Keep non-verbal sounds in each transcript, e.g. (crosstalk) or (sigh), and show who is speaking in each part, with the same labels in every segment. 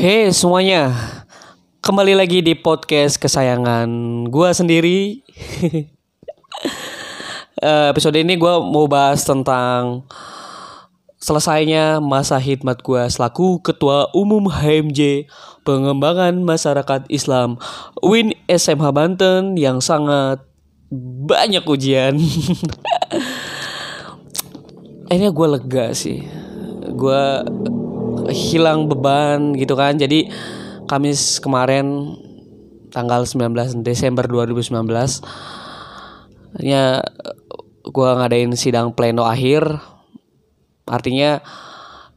Speaker 1: Hey semuanya, kembali lagi di podcast kesayangan gua sendiri. (laughs) Eh, episode ini gua mau bahas tentang selesainya masa khidmat gua selaku Ketua Umum HMJ Pengembangan Masyarakat Islam UIN SMH Banten yang sangat banyak ujian. (laughs) Akhirnya gue lega sih, gue hilang beban gitu kan. Jadi Kamis kemarin tanggal 19 Desember 2019 ya gue ngadain sidang pleno akhir artinya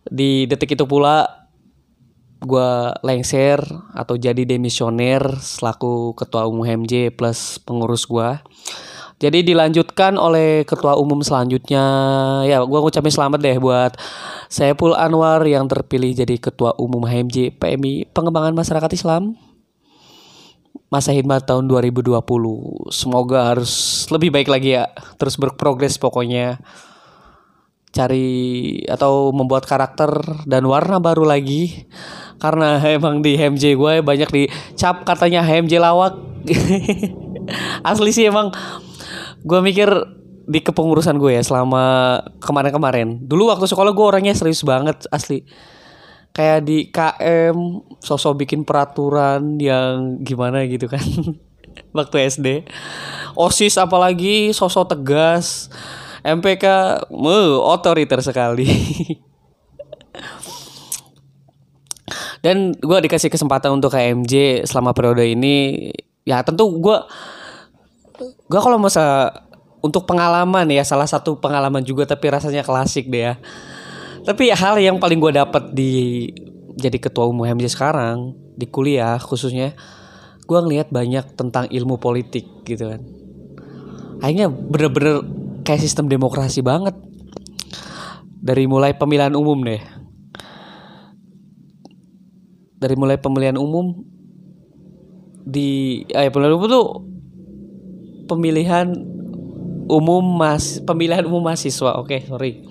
Speaker 1: di detik itu pula gue lengser atau jadi demisioner selaku ketua umum HMJ plus pengurus gue jadi dilanjutkan oleh ketua umum selanjutnya ya gue ngucapin selamat deh buat Saiful Anwar yang terpilih jadi ketua umum HMJ PMI pengembangan masyarakat Islam masa khidmat tahun 2020. Semoga harus lebih baik lagi ya. Terus berprogres pokoknya. Cari atau membuat karakter dan warna baru lagi. Karena (laughs) emang di HMJ gue banyak dicap katanya HMJ lawak. (laughs) Asli sih emang gue mikir di kepengurusan gue ya selama kemarin-kemarin. Dulu waktu sekolah gue orangnya serius banget asli. Kayak di KM sosok bikin peraturan yang gimana gitu kan. (laughs) Waktu SD osis apalagi sosok tegas. MPK me otoriter sekali. (laughs) Dan gue dikasih kesempatan untuk KMJ selama periode ini. Ya tentu gue gue kalau masa untuk pengalaman ya salah satu pengalaman juga tapi rasanya klasik deh ya. Tapi hal yang paling gue dapat di jadi ketua umum HMJ sekarang di kuliah khususnya gue ngelihat banyak tentang ilmu politik gitu kan. Akhirnya bener-bener kayak sistem demokrasi banget. Dari mulai pemilihan umum deh. Dari mulai pemilihan umum di eh pemilihan umum tuh pemilihan umum mas pemilihan umum mahasiswa oke okay, sorry.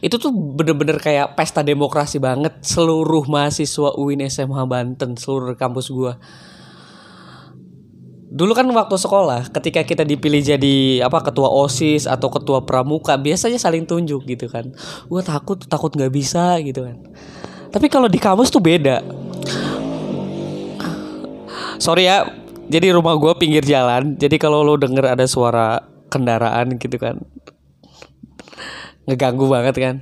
Speaker 1: Itu tuh bener-bener kayak pesta demokrasi banget. Seluruh mahasiswa UIN SMH Banten seluruh kampus gua. Dulu kan waktu sekolah ketika kita dipilih jadi apa ketua osis atau ketua pramuka biasanya saling tunjuk gitu kan. Gue takut takut nggak bisa gitu kan. Tapi kalau di kampus tuh beda. Sorry ya jadi rumah gue pinggir jalan. Jadi kalau lo denger ada suara kendaraan gitu kan ngeganggu banget kan.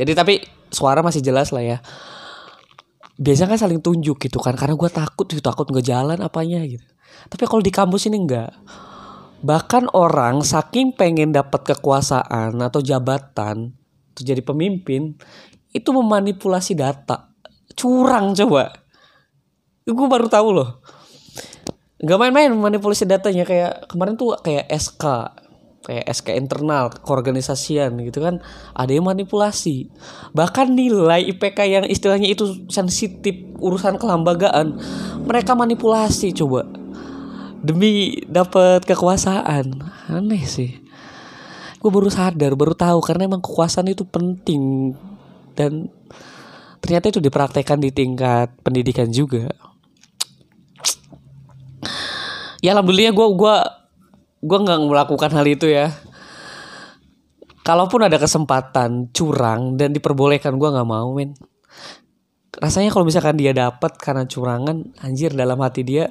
Speaker 1: Jadi tapi suara masih jelas lah ya. Biasanya kan saling tunjuk gitu kan karena gue takut gitu takut nggak jalan apanya gitu. Tapi kalau di kampus ini enggak bahkan orang saking pengen dapat kekuasaan atau jabatan untuk jadi pemimpin itu memanipulasi data. Curang coba. Gue baru tahu loh nggak main-main memanipulasi datanya. Kayak kemarin tuh kayak SK kayak SK internal keorganisasian gitu kan. Ada yang manipulasi. Bahkan nilai IPK yang istilahnya itu sensitif urusan kelembagaan mereka manipulasi coba. Demi dapat kekuasaan. Aneh sih. Gue baru sadar baru tahu karena emang kekuasaan itu penting. Dan ternyata itu dipraktekkan di tingkat pendidikan juga ya alhamdulillah gue gua gue nggak melakukan hal itu ya. Kalaupun ada kesempatan curang dan diperbolehkan gue nggak mau men. Rasanya kalau misalkan dia dapat karena curangan anjir dalam hati dia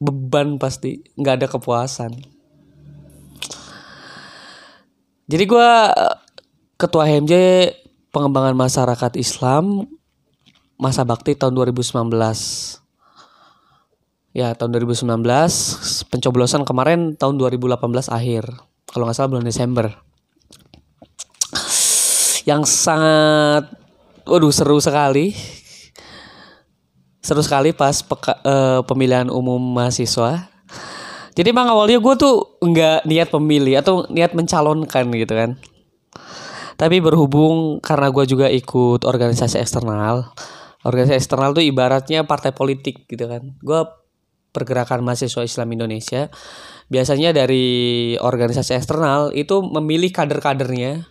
Speaker 1: beban pasti. Nggak ada kepuasan. Jadi gue ketua HMJ pengembangan masyarakat Islam masa bakti tahun 2019 ya tahun 2019 pencoblosan kemarin tahun 2018 akhir. Kalau nggak salah bulan Desember. Yang sangat waduh seru sekali. Seru sekali pas peka, uh, pemilihan umum mahasiswa. Jadi emang awalnya gue tuh nggak niat pemilih atau niat mencalonkan gitu kan. Tapi berhubung karena gue juga ikut organisasi eksternal organisasi eksternal tuh ibaratnya partai politik gitu kan. Gue pergerakan mahasiswa Islam Indonesia biasanya dari organisasi eksternal itu memilih kader-kadernya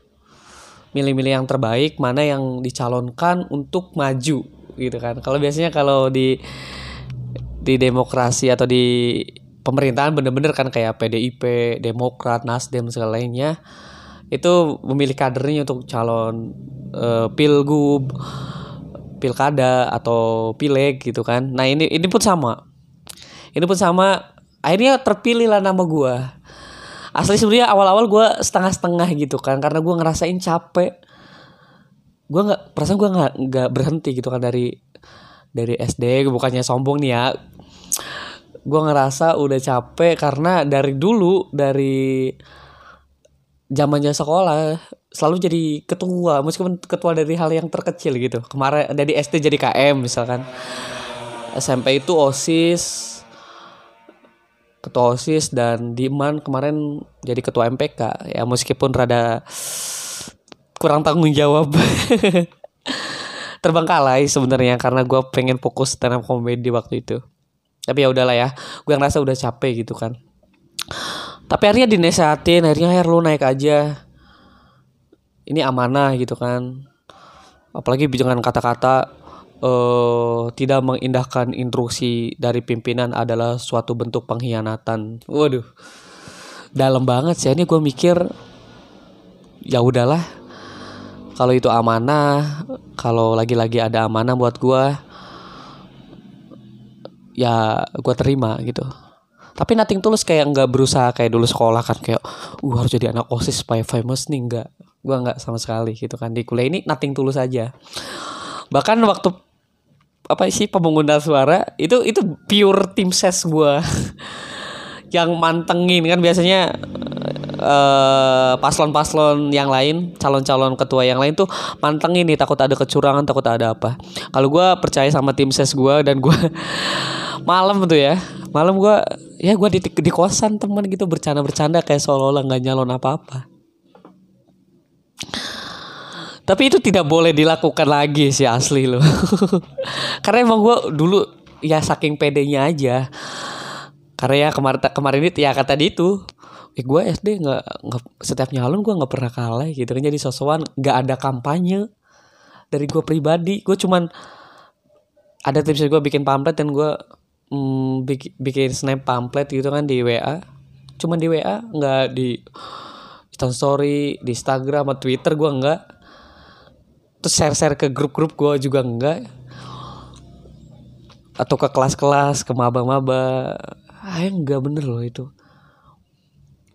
Speaker 1: milih-milih yang terbaik mana yang dicalonkan untuk maju gitu kan kalau biasanya kalau di di demokrasi atau di pemerintahan bener-bener kan kayak PDIP, Demokrat, Nasdem segala lainnya itu memilih kadernya untuk calon uh, pilgub, pilkada atau pileg gitu kan. Nah ini ini pun sama, ini pun sama. Akhirnya terpilih lah nama gue. Asli sebenarnya awal-awal gue setengah-setengah gitu kan, karena gue ngerasain capek. Gue nggak, perasaan gue nggak nggak berhenti gitu kan dari dari SD. Bukannya sombong nih ya. Gue ngerasa udah capek karena dari dulu dari zamannya sekolah selalu jadi ketua meskipun ketua dari hal yang terkecil gitu kemarin dari SD jadi KM misalkan SMP itu OSIS ketua OSIS dan Diman kemarin jadi ketua MPK ya meskipun rada kurang tanggung jawab. (laughs) Terbengkalai sebenarnya karena gue pengen fokus stand up comedy waktu itu. Tapi ya udahlah ya gue ngerasa udah capek gitu kan. Tapi akhirnya dinesehatin akhirnya akhir lu naik aja. Ini amanah gitu kan. Apalagi dengan kata-kata uh, tidak mengindahkan instruksi dari pimpinan adalah suatu bentuk pengkhianatan. Waduh. Dalam banget sih. Ini gue mikir ya udahlah. Kalau itu amanah kalau lagi-lagi ada amanah buat gue ya gue terima gitu. Tapi nothing tulus kayak nggak berusaha kayak dulu sekolah kan kayak uh harus jadi anak osis supaya famous. Nih nggak. Gue nggak sama sekali gitu kan di kuliah. Ini nothing tulus aja. Bahkan waktu apa sih pemungutan suara itu itu pure tim ses gue yang mantengin kan biasanya paslon paslon-paslon yang lain, calon-calon ketua yang lain tuh mantengin nih takut ada kecurangan, takut ada apa. Kalau gue percaya sama tim ses gue dan gue (laughs) malam tuh ya, malam gue ya gue di, di kosan teman gitu bercanda-bercanda kayak seolah-olah nggak nyalon apa-apa tapi itu tidak boleh dilakukan lagi sih asli loh. (laughs) Karena emang gue dulu ya saking pedenya aja. Karena ya kemarin kemarin itu ya kata itu eh gue SD nggak nggak setiap nyalon gue nggak pernah kalah gitu. Jadi sosokan nggak ada kampanye dari gue pribadi. Gue cuman ada tips gue bikin pamflet dan gue mm, bikin, bikin snap pamflet gitu kan di WA cuman di WA nggak di story di Instagram atau Twitter gue nggak terus share-share ke grup-grup gue juga enggak. Atau ke kelas-kelas ke maba-maba. Ah enggak bener loh itu.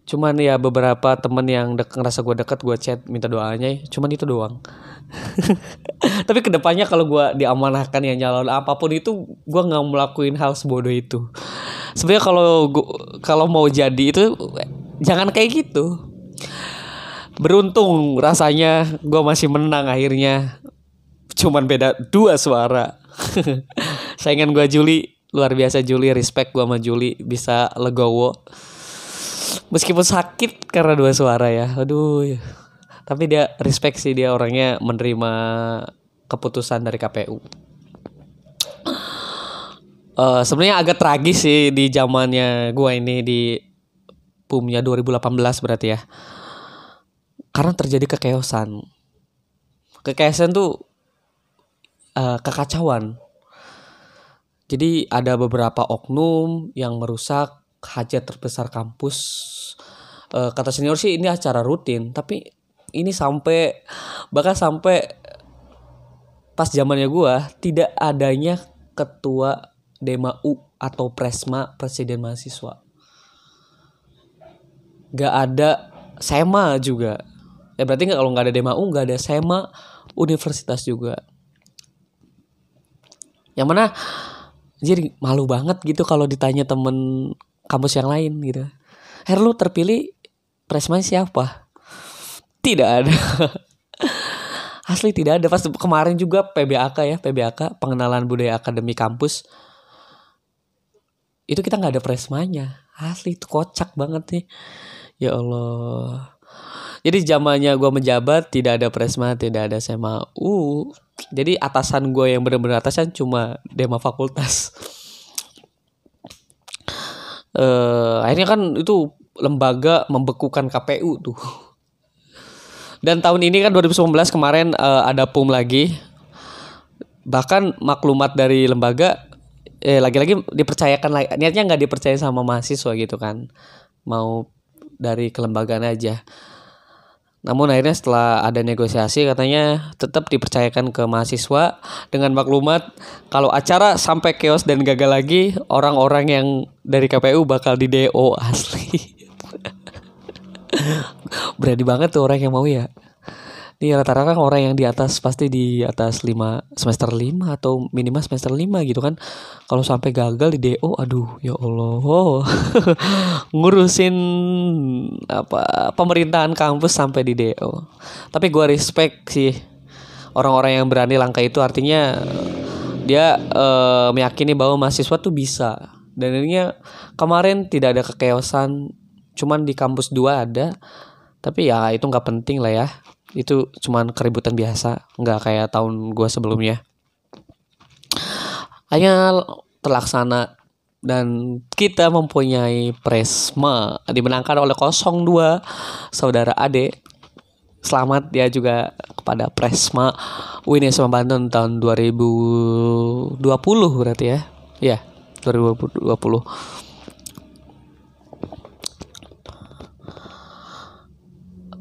Speaker 1: Cuman ya beberapa temen yang dek ngerasa gue deket gue chat minta doanya. Cuman itu doang. (laughs) Tapi ke depannya kalau gue diamanahkan yang nyalon apa pun itu gue nggak melakukan hal sebodoh itu. Sebenarnya kalau kalau mau jadi itu jangan kayak gitu beruntung rasanya gue masih menang akhirnya. Cuman beda dua suara. (laughs) Saingan gue Juli luar biasa Juli respect gue sama Juli bisa legowo. Meskipun sakit karena dua suara ya aduh. Tapi dia respect sih dia orangnya menerima keputusan dari KPU uh, eh, sebenarnya agak tragis sih di zamannya gue ini di pumnya 2018 berarti ya karena terjadi kekeosan. Kekeosan tuh uh, kekacauan. Jadi ada beberapa oknum yang merusak hajat terbesar kampus. Uh, kata senior sih ini acara rutin tapi ini sampai bahkan sampai pas zamannya gua tidak adanya ketua Dema U atau Presma Presiden Mahasiswa. Gak ada SEMA juga ya berarti kalau nggak ada Dema U nggak ada SEMA universitas juga yang mana jadi malu banget gitu kalau ditanya temen kampus yang lain gitu. Her lu terpilih presma siapa? Tidak ada. (laughs) Asli tidak ada. Pas kemarin juga PBAK ya, PBAK pengenalan budaya akademi kampus. Itu kita nggak ada presmanya. Asli itu kocak banget nih. Ya Allah. Jadi zamannya gue menjabat tidak ada presma, tidak ada SMA. Uh, jadi atasan gue yang benar-benar atasan cuma dema fakultas uh, akhirnya kan itu lembaga membekukan KPU tuh Dan tahun ini kan 2019 kemarin uh, ada PUM lagi. Bahkan maklumat dari lembaga eh lagi-lagi dipercayakan lagi niatnya nggak dipercaya sama mahasiswa gitu kan. Mau dari kelembagaan aja. Namun akhirnya setelah ada negosiasi katanya tetap dipercayakan ke mahasiswa dengan maklumat kalau acara sampai chaos dan gagal lagi orang-orang yang dari KPU bakal di DO asli. (laughs) Berani banget tuh orang yang mau ya. Ini rata-rata kan orang yang di atas pasti di atas 5 semester 5 atau minimal semester 5 gitu kan. Kalau sampai gagal di DO aduh ya Allah. (laughs) Ngurusin apa pemerintahan kampus sampai di DO. Tapi gua respect sih orang-orang yang berani langkah itu artinya dia uh, meyakini bahwa mahasiswa tuh bisa dan ini kemarin tidak ada kekeosan cuman di kampus dua ada tapi ya itu nggak penting lah ya itu cuman keributan biasa nggak kayak tahun gua sebelumnya. Hanya terlaksana dan kita mempunyai Presma dimenangkan oleh 02 saudara Ade. Selamat ya juga kepada Presma. Winesma Banten tahun 2020 berarti ya? Ya 2020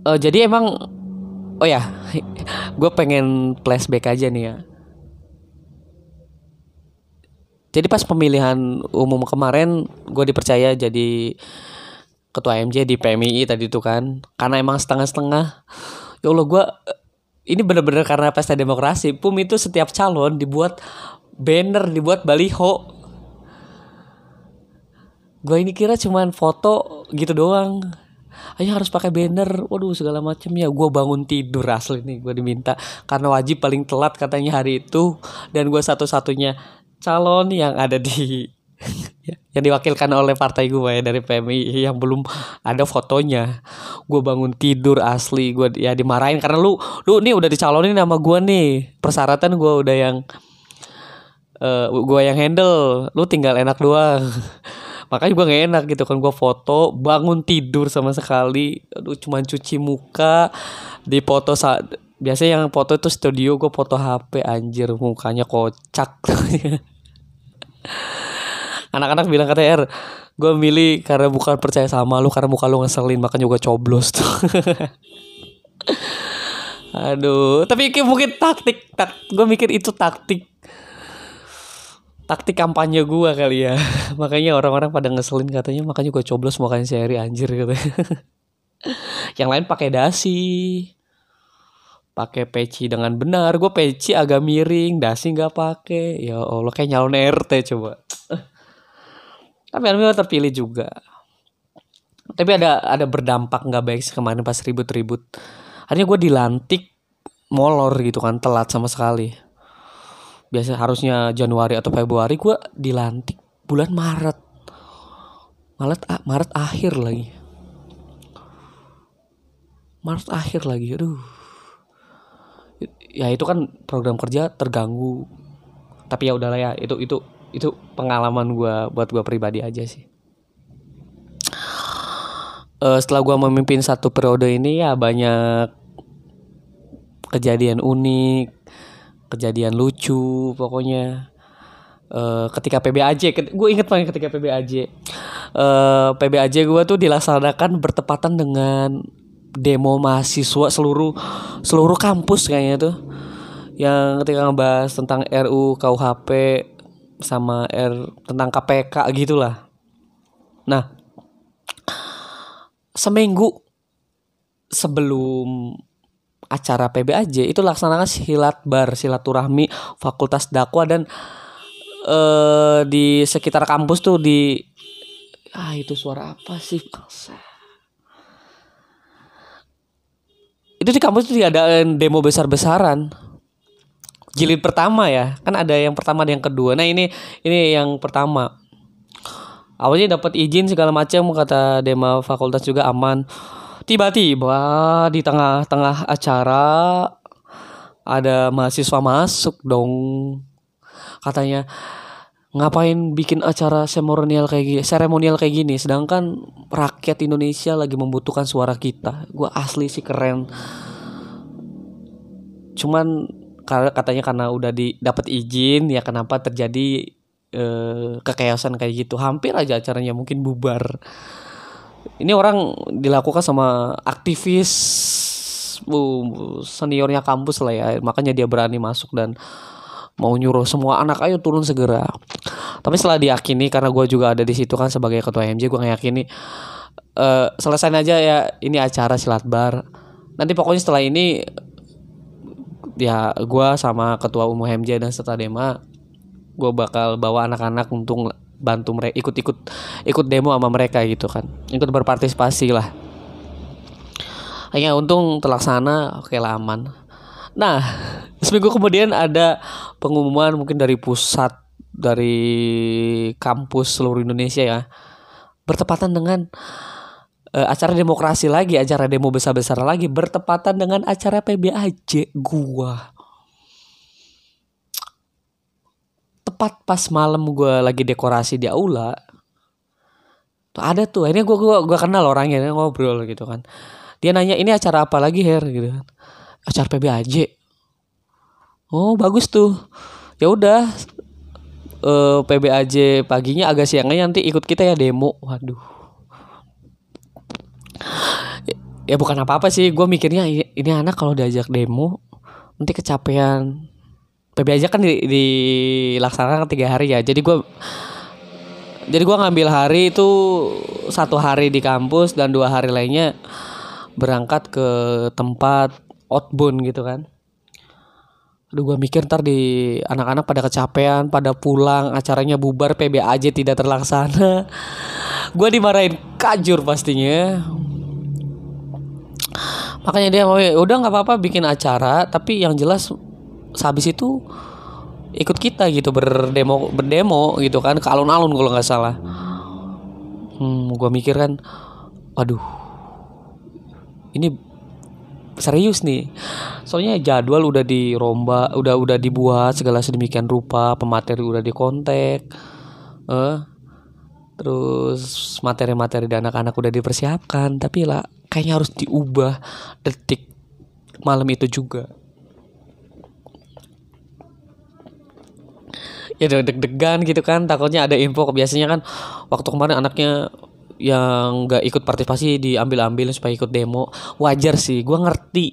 Speaker 1: uh, jadi emang oh ya gue pengen flashback aja nih ya. Jadi pas pemilihan umum kemarin gue dipercaya jadi ketua MJ di PMI tadi itu kan. Karena emang setengah-setengah. Ya Allah gue ini bener-bener karena pesta demokrasi. Pum itu setiap calon dibuat banner dibuat baliho. Gue ini kira cuman foto gitu doang ayo harus pakai banner. Waduh segala macam. Ya gue bangun tidur asli nih gue diminta. Karena wajib paling telat katanya hari itu. Dan gue satu-satunya calon yang ada di (laughs) yang diwakilkan oleh partai gue ya dari PMI yang belum ada fotonya. Gue bangun tidur asli. Gue ya dimarahin. Karena lu lu nih udah dicalonin sama gue nih. Persyaratan gue udah yang uh, eh, gue yang handle. Lu tinggal enak doang (laughs) makanya gue gak enak gitu kan gue foto bangun tidur sama sekali. Aduh cuma cuci muka di foto saat biasanya yang foto itu studio gue foto HP anjir mukanya kocak. (laughs) Anak-anak bilang kata R gue milih karena bukan percaya sama lu karena muka lu ngeselin makanya gue coblos. Tuh (laughs) aduh tapi mungkin taktik tak gue mikir itu taktik taktik kampanye gue kali ya. (laughs) Makanya orang-orang pada ngeselin katanya makanya gue coblos makanya seri anjir gitu. (laughs) Yang lain pakai dasi pakai peci dengan benar. Gue peci agak miring dasi nggak pakai. Ya allah kayak nyalon rt coba. (tsk) Tapi alhamdulillah terpilih juga. Tapi ada ada berdampak nggak baik kemarin pas ribut-ribut. Akhirnya gue dilantik molor gitu kan telat sama sekali biasa harusnya Januari atau Februari gue dilantik bulan Maret. Maret Maret akhir lagi. Maret akhir lagi aduh. Ya itu kan program kerja terganggu. Tapi ya udahlah ya itu itu itu pengalaman gue buat gue pribadi aja sih. Uh, setelah gue memimpin satu periode ini ya banyak kejadian unik kejadian lucu pokoknya. Uh, ketika PBAJ gue inget banget ketika PBAJ uh, PBAJ gue tuh dilaksanakan bertepatan dengan demo mahasiswa seluruh seluruh kampus kayaknya tuh. Yang ketika ngebahas tentang RU KUHP sama R tentang KPK gitulah. Nah seminggu sebelum acara PBAJ itu laksanakan silat bar silaturahmi fakultas dakwah dan uh, di sekitar kampus tuh di ah itu suara apa sih itu di kampus tuh diadain demo besar-besaran. Jilid pertama ya kan ada yang pertama ada yang kedua. Nah ini ini yang pertama. Awalnya dapat izin segala macam kata demo fakultas juga aman Tiba-tiba di tengah-tengah acara ada mahasiswa masuk dong. Katanya ngapain bikin acara seremonial kayak gini, seremonial kayak gini sedangkan rakyat Indonesia lagi membutuhkan suara kita. Gua asli sih keren. cuman katanya karena udah di dapat izin ya kenapa terjadi eh, kekeosan kayak gitu hampir aja acaranya mungkin bubar ini orang dilakukan sama aktivis uh, seniornya kampus lah ya. Makanya dia berani masuk dan mau nyuruh semua anak ayo turun segera. Tapi setelah diyakini karena gue juga ada di situ kan sebagai ketua MJ gue ngeyakini uh, selesai aja ya ini acara silat bar. Nanti pokoknya setelah ini ya gue sama ketua umum HMJ dan serta Dema gue bakal bawa anak-anak untuk bantu mereka ikut-ikut ikut demo sama mereka gitu kan. Ikut berpartisipasi lah. Hanya untung terlaksana oke lah aman. Nah (laughs) seminggu kemudian ada pengumuman mungkin dari pusat dari kampus seluruh Indonesia ya. Bertepatan dengan uh, acara demokrasi lagi, acara demo besar-besar lagi bertepatan dengan acara PBAJ gua. Tepat pas malam gua lagi dekorasi di aula. Tuh ada tuh, ini gua gua gua kenal orangnya ngobrol gitu kan. Dia nanya, "Ini acara apa lagi, Her?" gitu kan. Acara PBAJ. Oh, bagus tuh. Ya udah, uh, eh, PBAJ paginya agak siangnya nanti ikut kita ya demo. Waduh ya bukan apa-apa sih gue mikirnya ini anak kalau diajak demo nanti kecapean PB aja kan di, dilaksanakan tiga hari ya. Jadi gue jadi gue ngambil hari itu satu hari di kampus dan dua hari lainnya berangkat ke tempat outbound gitu kan. Aduh gue mikir ntar di anak-anak pada kecapean, pada pulang, acaranya bubar, PB aja tidak terlaksana. (laughs) gue dimarahin kajur pastinya. Makanya dia mau udah nggak apa-apa bikin acara tapi yang jelas sehabis itu ikut kita gitu berdemo berdemo gitu kan ke alun-alun kalau nggak salah. Hmm gue mikir kan waduh ini serius nih. Soalnya jadwal udah diromba udah udah dibuat segala sedemikian rupa pemateri udah dikontek eh terus materi-materi dan anak-anak udah dipersiapkan tapi lah kayaknya harus diubah detik malam itu juga ya deg-degan gitu kan. Takutnya ada info. Biasanya kan waktu kemarin anaknya yang nggak ikut partisipasi diambil-ambil supaya ikut demo. Wajar sih gue ngerti.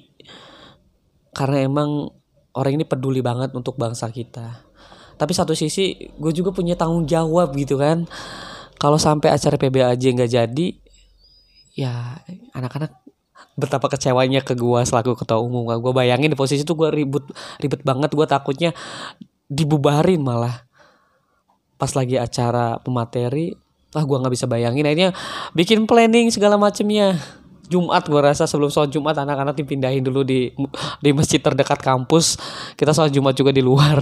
Speaker 1: Karena emang orang ini peduli banget untuk bangsa kita. Tapi satu sisi gue juga punya tanggung jawab gitu kan. Kalau sampai acara PBAJ nggak jadi ya anak-anak betapa kecewanya ke gue selaku ketua umum. Gue bayangin di posisi itu gue ribut ribet banget. Gue takutnya dibubarin malah. Pas lagi acara pemateri ah gue nggak bisa bayangin. Akhirnya bikin planning segala macemnya. Jumat gue rasa sebelum sholat Jumat anak-anak dipindahin dulu di di masjid terdekat kampus. Kita sholat Jumat juga di luar.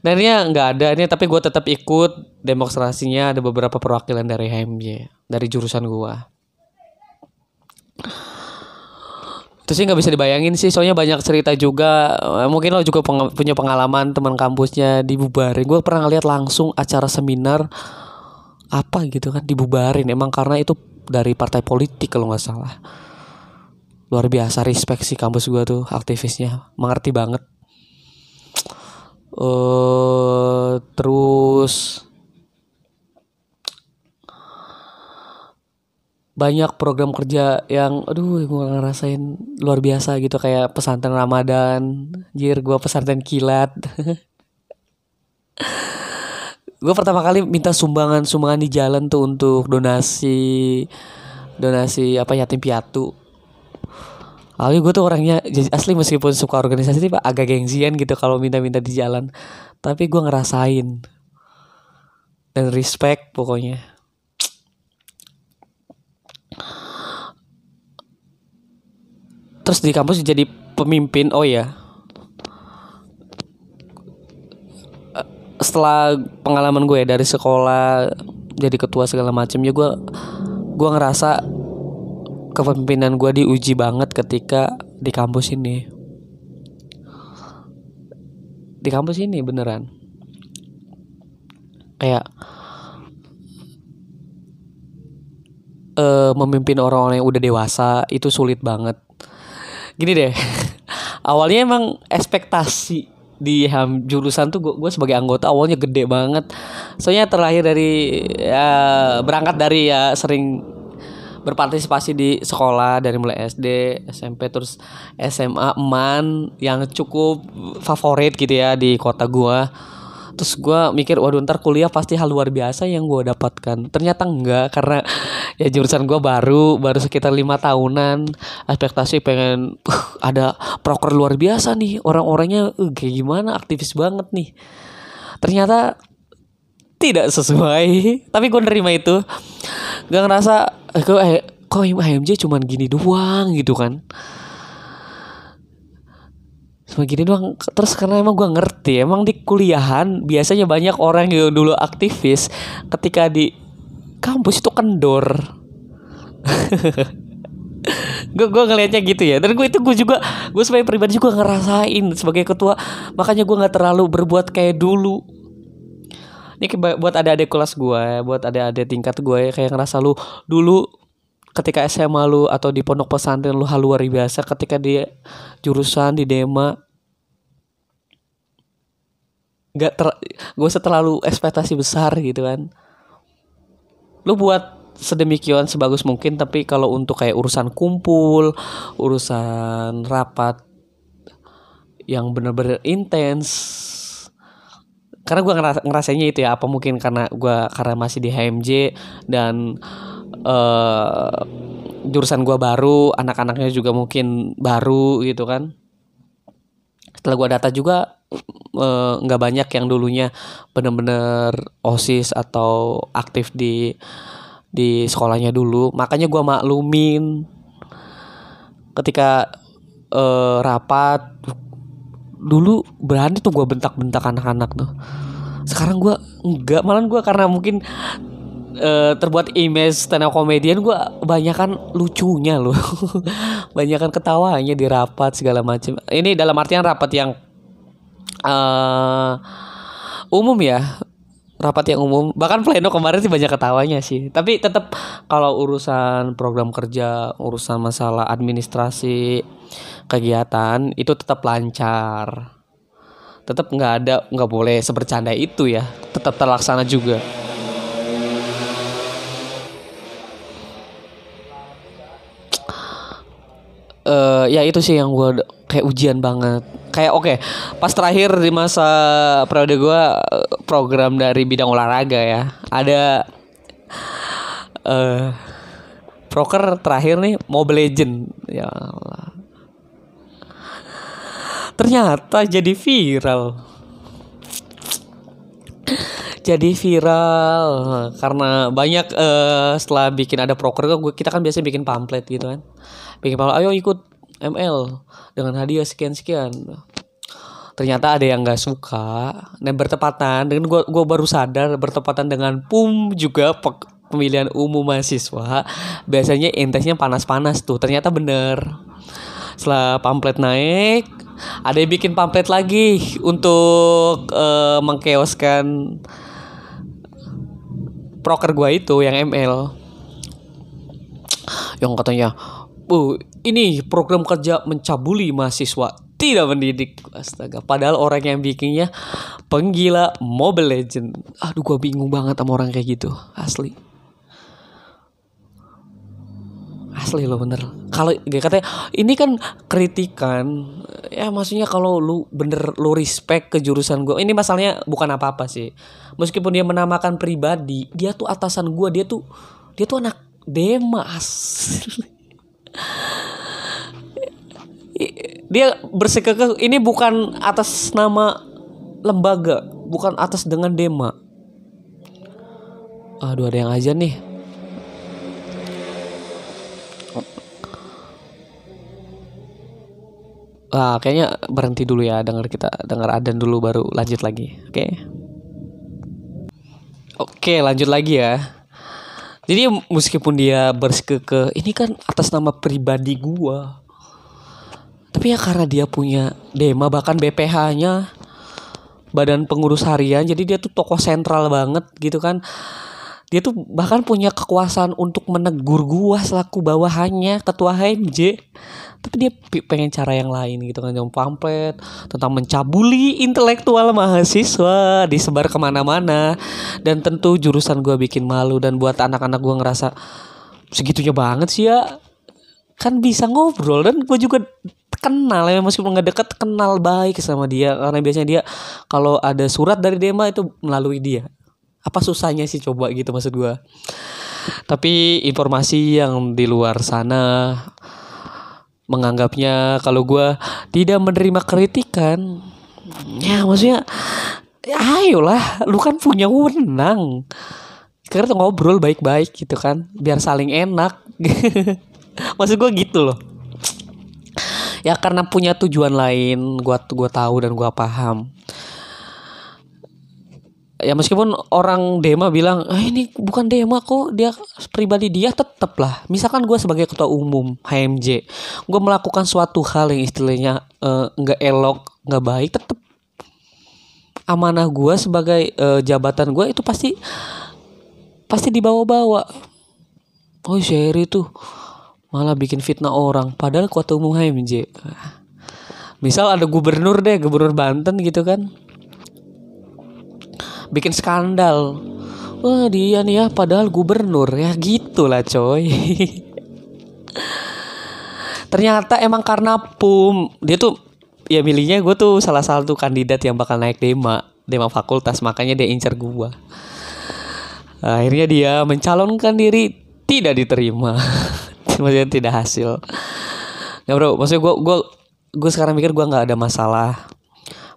Speaker 1: Dan ini nggak ada. Ini tapi gue tetap ikut demonstrasinya. Ada beberapa perwakilan dari HMJ dari jurusan gue itu sih nggak bisa dibayangin sih soalnya banyak cerita juga. Eh, mungkin lo juga peng punya pengalaman teman kampusnya dibubarin. Gue pernah ngeliat langsung acara seminar apa gitu kan dibubarin. Emang karena itu dari partai politik kalau nggak salah. Luar biasa respect sih kampus gue tuh aktivisnya. Mengerti banget. Uh, terus banyak program kerja yang aduh gue ngerasain luar biasa gitu. Kayak pesantren Ramadan. Jir gue pesantren kilat. (laughs) Gue pertama kali minta sumbangan sumbangan di jalan tuh untuk donasi donasi apa yatim piatu. Awalnya gue tuh orangnya asli meskipun suka organisasi tiba agak gengsian gitu kalau minta-minta di jalan. Tapi gue ngerasain. Dan respect pokoknya. Terus di kampus jadi pemimpin, oh ya. Setelah pengalaman gue ya, dari sekolah jadi ketua segala macam ya gue gue ngerasa kepemimpinan gue diuji banget ketika di kampus ini. Di kampus ini beneran. Kayak uh, memimpin orang-orang yang udah dewasa itu sulit banget gini deh (laughs) awalnya emang ekspektasi di ham jurusan tuh gue sebagai anggota awalnya gede banget. Soalnya terlahir dari ya, berangkat dari ya sering berpartisipasi di sekolah dari mulai SD SMP terus SMA eman yang cukup favorit gitu ya di kota gua terus gue mikir waduh ntar kuliah pasti hal luar biasa yang gue dapatkan. Ternyata enggak karena (laughs) ya jurusan gue baru baru sekitar lima tahunan. Ekspektasi pengen uh, ada proker luar biasa nih orang-orangnya uh, kayak gimana? Aktivis banget nih. Ternyata tidak sesuai (laughs) tapi gue nerima itu. Gak ngerasa eh, kok eh, kok HMJ cuman gini doang gitu kan cuma gini doang. Terus karena emang gue ngerti emang di kuliahan biasanya banyak orang yang dulu aktivis ketika di kampus itu kendor. (laughs) Gue gue ngelihatnya gitu ya. Dan gue itu gue juga gue sebagai pribadi juga ngerasain sebagai ketua. Makanya gue nggak terlalu berbuat kayak dulu. Ini buat ada adik kelas gue buat ada adik tingkat gue kayak ngerasa lu dulu ketika SMA lu atau di pondok pesantren lu hal luar biasa ketika di jurusan di Dema nggak ter gak usah terlalu ekspektasi besar gitu kan. Lu buat sedemikian sebagus mungkin tapi kalau untuk kayak urusan kumpul urusan rapat yang bener-bener intens karena gue ngeras ngerasanya itu ya apa mungkin karena gue karena masih di HMJ dan uh, jurusan gue baru anak-anaknya juga mungkin baru gitu kan. Setelah gue data juga nggak uh, banyak yang dulunya bener-bener osis atau aktif di di sekolahnya dulu. Makanya gue maklumin ketika uh, rapat dulu berani tuh gue bentak-bentak anak-anak tuh. Sekarang gue enggak malah gue karena mungkin uh, terbuat image stand up komedian gue kan lucunya loh. (laughs) Kan ketawanya di rapat segala macam ini dalam artian rapat yang uh, umum ya rapat yang umum. Bahkan pleno kemarin sih banyak ketawanya sih. Tapi tetap kalau urusan program kerja urusan masalah administrasi kegiatan itu tetap lancar. Tetap nggak ada nggak boleh sebercanda itu ya. Tetap terlaksana juga uh, ya itu sih yang gue kayak ujian banget. Kayak oke okay, pas terakhir di masa periode gue program dari bidang olahraga ya ada uh, proker terakhir nih Mobile Legend. Ya Allah. Ternyata jadi viral. Jadi viral karena banyak uh, setelah bikin ada proker kita kan biasanya bikin pamflet gitu kan bikin pamflet ayo ikut ML dengan hadiah sekian sekian ternyata ada yang nggak suka dan bertepatan dengan gua gua baru sadar bertepatan dengan pum juga pemilihan umum mahasiswa. Biasanya intensnya panas-panas tuh ternyata bener. Setelah pamflet naik ada yang bikin pamflet lagi untuk uh, mengkeoskan proker gua itu yang ML yang katanya uh, ini program kerja mencabuli mahasiswa tidak mendidik. Astaga padahal orang yang bikinnya penggila Mobile Legend. Aduh gue bingung banget sama orang kayak gitu. Asli. Asli lo bener. Kalau katanya ini kan kritikan. Ya maksudnya kalau lu bener lu respect ke jurusan gue ini masalahnya bukan apa apa sih. Meskipun dia menamakan pribadi dia tuh atasan gue dia tuh dia tuh anak demas dia bersekekeh ini bukan atas nama lembaga bukan atas dengan dema aduh ada yang aja nih Ah, kayaknya berhenti dulu ya dengar kita dengar adan dulu baru lanjut lagi. Oke. Okay? Oke, lanjut lagi ya. Jadi meskipun dia bersekeke, ini kan atas nama pribadi gua. Tapi ya karena dia punya Dema bahkan BPH-nya badan pengurus harian jadi dia tuh tokoh sentral banget gitu kan dia tuh bahkan punya kekuasaan untuk menegur gua selaku bawahannya ketua HMJ tapi dia pengen cara yang lain gitu kan yang pamflet tentang mencabuli intelektual mahasiswa disebar ke mana-mana. Dan tentu jurusan gua bikin malu dan buat anak-anak gua ngerasa segitunya banget sih ya. Kan bisa ngobrol dan gue juga kenal ya meskipun nggak deket kenal baik sama dia. Karena biasanya dia kalau ada surat dari Dema itu melalui dia apa susahnya sih coba gitu maksud gue tapi informasi yang di luar sana menganggapnya kalau gue tidak menerima kritikan ya maksudnya ya ayolah lu kan punya wewenang karena ngobrol baik-baik gitu kan biar saling enak. (laughs) Maksud gue gitu loh. Ya karena punya tujuan lain gue gua tahu dan gue paham ya meskipun orang Dema bilang ah, ini bukan Dema kok dia pribadi dia tetap lah. Misalkan gue sebagai ketua umum HMJ gue melakukan suatu hal yang istilahnya eh, nggak uh, elok nggak baik tetap amanah gue sebagai uh, jabatan gue itu pasti pasti dibawa-bawa. Oh Sherry tuh malah bikin fitnah orang padahal ketua umum HMJ misal ada gubernur deh gubernur Banten gitu kan bikin skandal. Wah dia nih ya padahal gubernur ya gitulah coy. (laughs) Ternyata emang karena pum dia tuh ya milihnya gue tuh salah satu kandidat yang bakal naik dema dema fakultas makanya dia incer gue akhirnya dia mencalonkan diri tidak diterima. (laughs) Maksudnya tidak hasil. Nggak bro maksudnya gue gue gue sekarang mikir gue nggak ada masalah.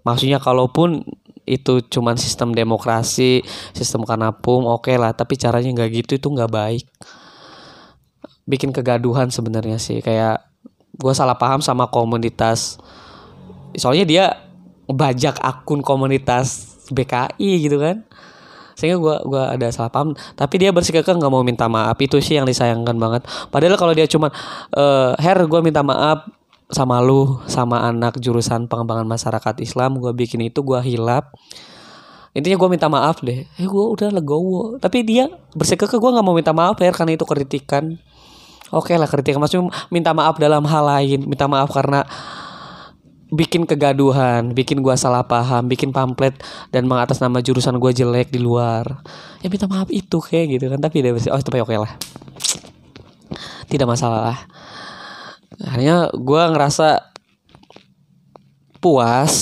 Speaker 1: Maksudnya kalaupun itu cuman sistem demokrasi sistem kanapum oke okay lah. Tapi caranya nggak gitu itu nggak baik. Bikin kegaduhan sebenarnya sih. Kayak gue salah paham sama komunitas. Soalnya dia bajak akun komunitas BKI gitu kan. Sehingga gue gua ada salah paham. Tapi dia bersikeras nggak mau minta maaf. Itu sih yang disayangkan banget. Padahal kalau dia cuma uh, her gue minta maaf sama lu sama anak jurusan pengembangan masyarakat Islam gue bikin itu gue hilap. Intinya gue minta maaf deh. Eh gue udah legowo. Tapi dia bersikap ke gue nggak mau minta maaf ya karena itu kritikan. Oke okay lah kritikan. Maksudnya minta maaf dalam hal lain. Minta maaf karena bikin kegaduhan, bikin gue salah paham, bikin pamflet dan mengatas nama jurusan gue jelek di luar. Ya minta maaf itu kayak gitu kan, tapi dia oh itu oke okay lah. Tidak masalah lah akhirnya gue ngerasa puas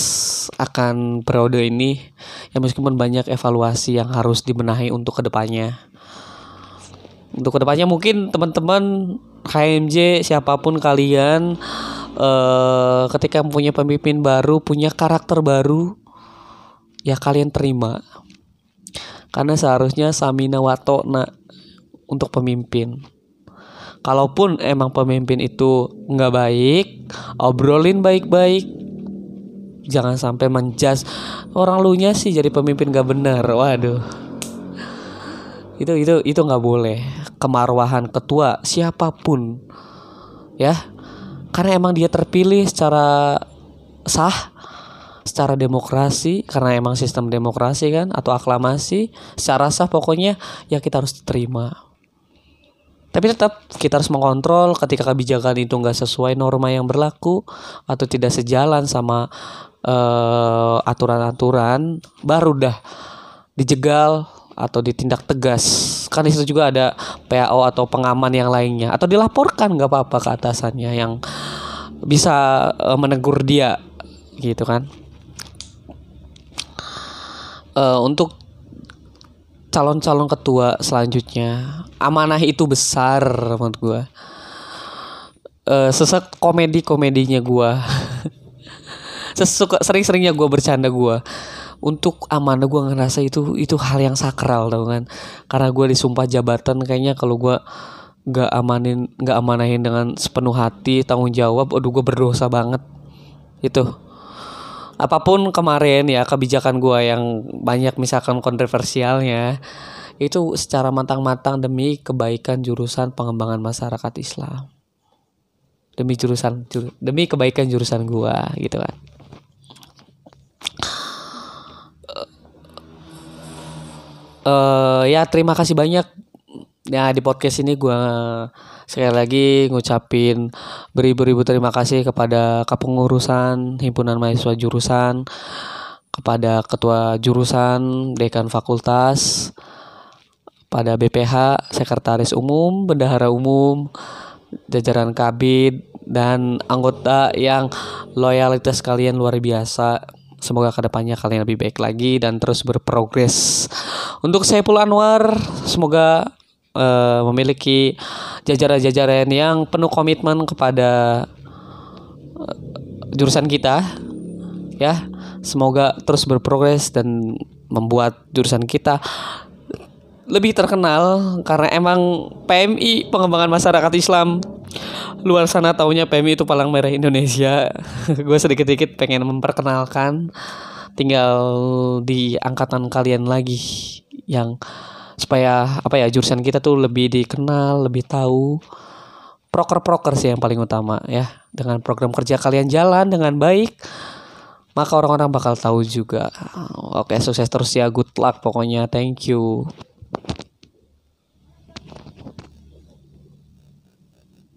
Speaker 1: akan periode ini ya meskipun banyak evaluasi yang harus dibenahi untuk ke depannya. Untuk ke depannya mungkin teman-teman HMJ siapa pun kalian eh, ketika punya pemimpin baru punya karakter baru ya kalian terima. Karena seharusnya samina watona untuk pemimpin kalaupun emang pemimpin itu nggak baik obrolin baik-baik. Jangan sampai menjas orang lu nya sih jadi pemimpin gak bener. Waduh. Itu itu itu nggak boleh. Kemarwahan ketua siapa pun ya. Karena emang dia terpilih secara sah secara demokrasi. Karena emang sistem demokrasi kan atau aklamasi secara sah pokoknya ya kita harus terima tapi tetap kita harus mengontrol ketika kebijakan itu nggak sesuai norma yang berlaku atau tidak sejalan sama uh, aturan-aturan, baru dah dijegal atau ditindak tegas. Kan di situ juga ada PAO atau pengaman yang lainnya atau dilaporkan nggak apa-apa ke atasannya yang bisa uh, menegur dia gitu kan. Uh, untuk calon-calon ketua selanjutnya amanah itu besar menurut gue uh, sesek komedi komedinya gue (laughs) sesuka sering-seringnya gue bercanda gue untuk amanah gue ngerasa itu itu hal yang sakral tau kan? Karena gue disumpah jabatan kayaknya kalau gue nggak amanin nggak amanahin dengan sepenuh hati tanggung jawab aduh gue berdosa banget. Itu. Apa pun kemarin ya kebijakan gue yang banyak misalkan kontroversialnya itu secara matang-matang demi kebaikan jurusan pengembangan masyarakat Islam. Demi jurusan jur, demi kebaikan jurusan gue gitu kan. Uh, ya terima kasih banyak. Ya di podcast ini gue sekali lagi ngucapin beribu-ribu terima kasih kepada kepengurusan himpunan mahasiswa jurusan kepada ketua jurusan dekan fakultas pada BPH sekretaris umum bendahara umum jajaran kabit dan anggota yang loyalitas kalian luar biasa Semoga ke depannya kalian lebih baik lagi dan terus berprogres. Untuk saya Pul Anwar, semoga uh, memiliki jajaran-jajaran yang penuh komitmen kepada uh, jurusan kita. Ya, semoga terus berprogres dan membuat jurusan kita lebih terkenal karena emang PMI pengembangan masyarakat Islam. Luar sana taunya PMI itu palang merah Indonesia. (laughs) Gue sedikit-sedikit pengen memperkenalkan. Tinggal di angkatan kalian lagi yang supaya apa ya jurusan kita tuh lebih dikenal lebih tahu. Proker-proker sih yang paling utama ya. Dengan program kerja kalian jalan dengan baik maka orang-orang bakal tahu juga. Oke sukses terus ya. Good luck pokoknya. Thank you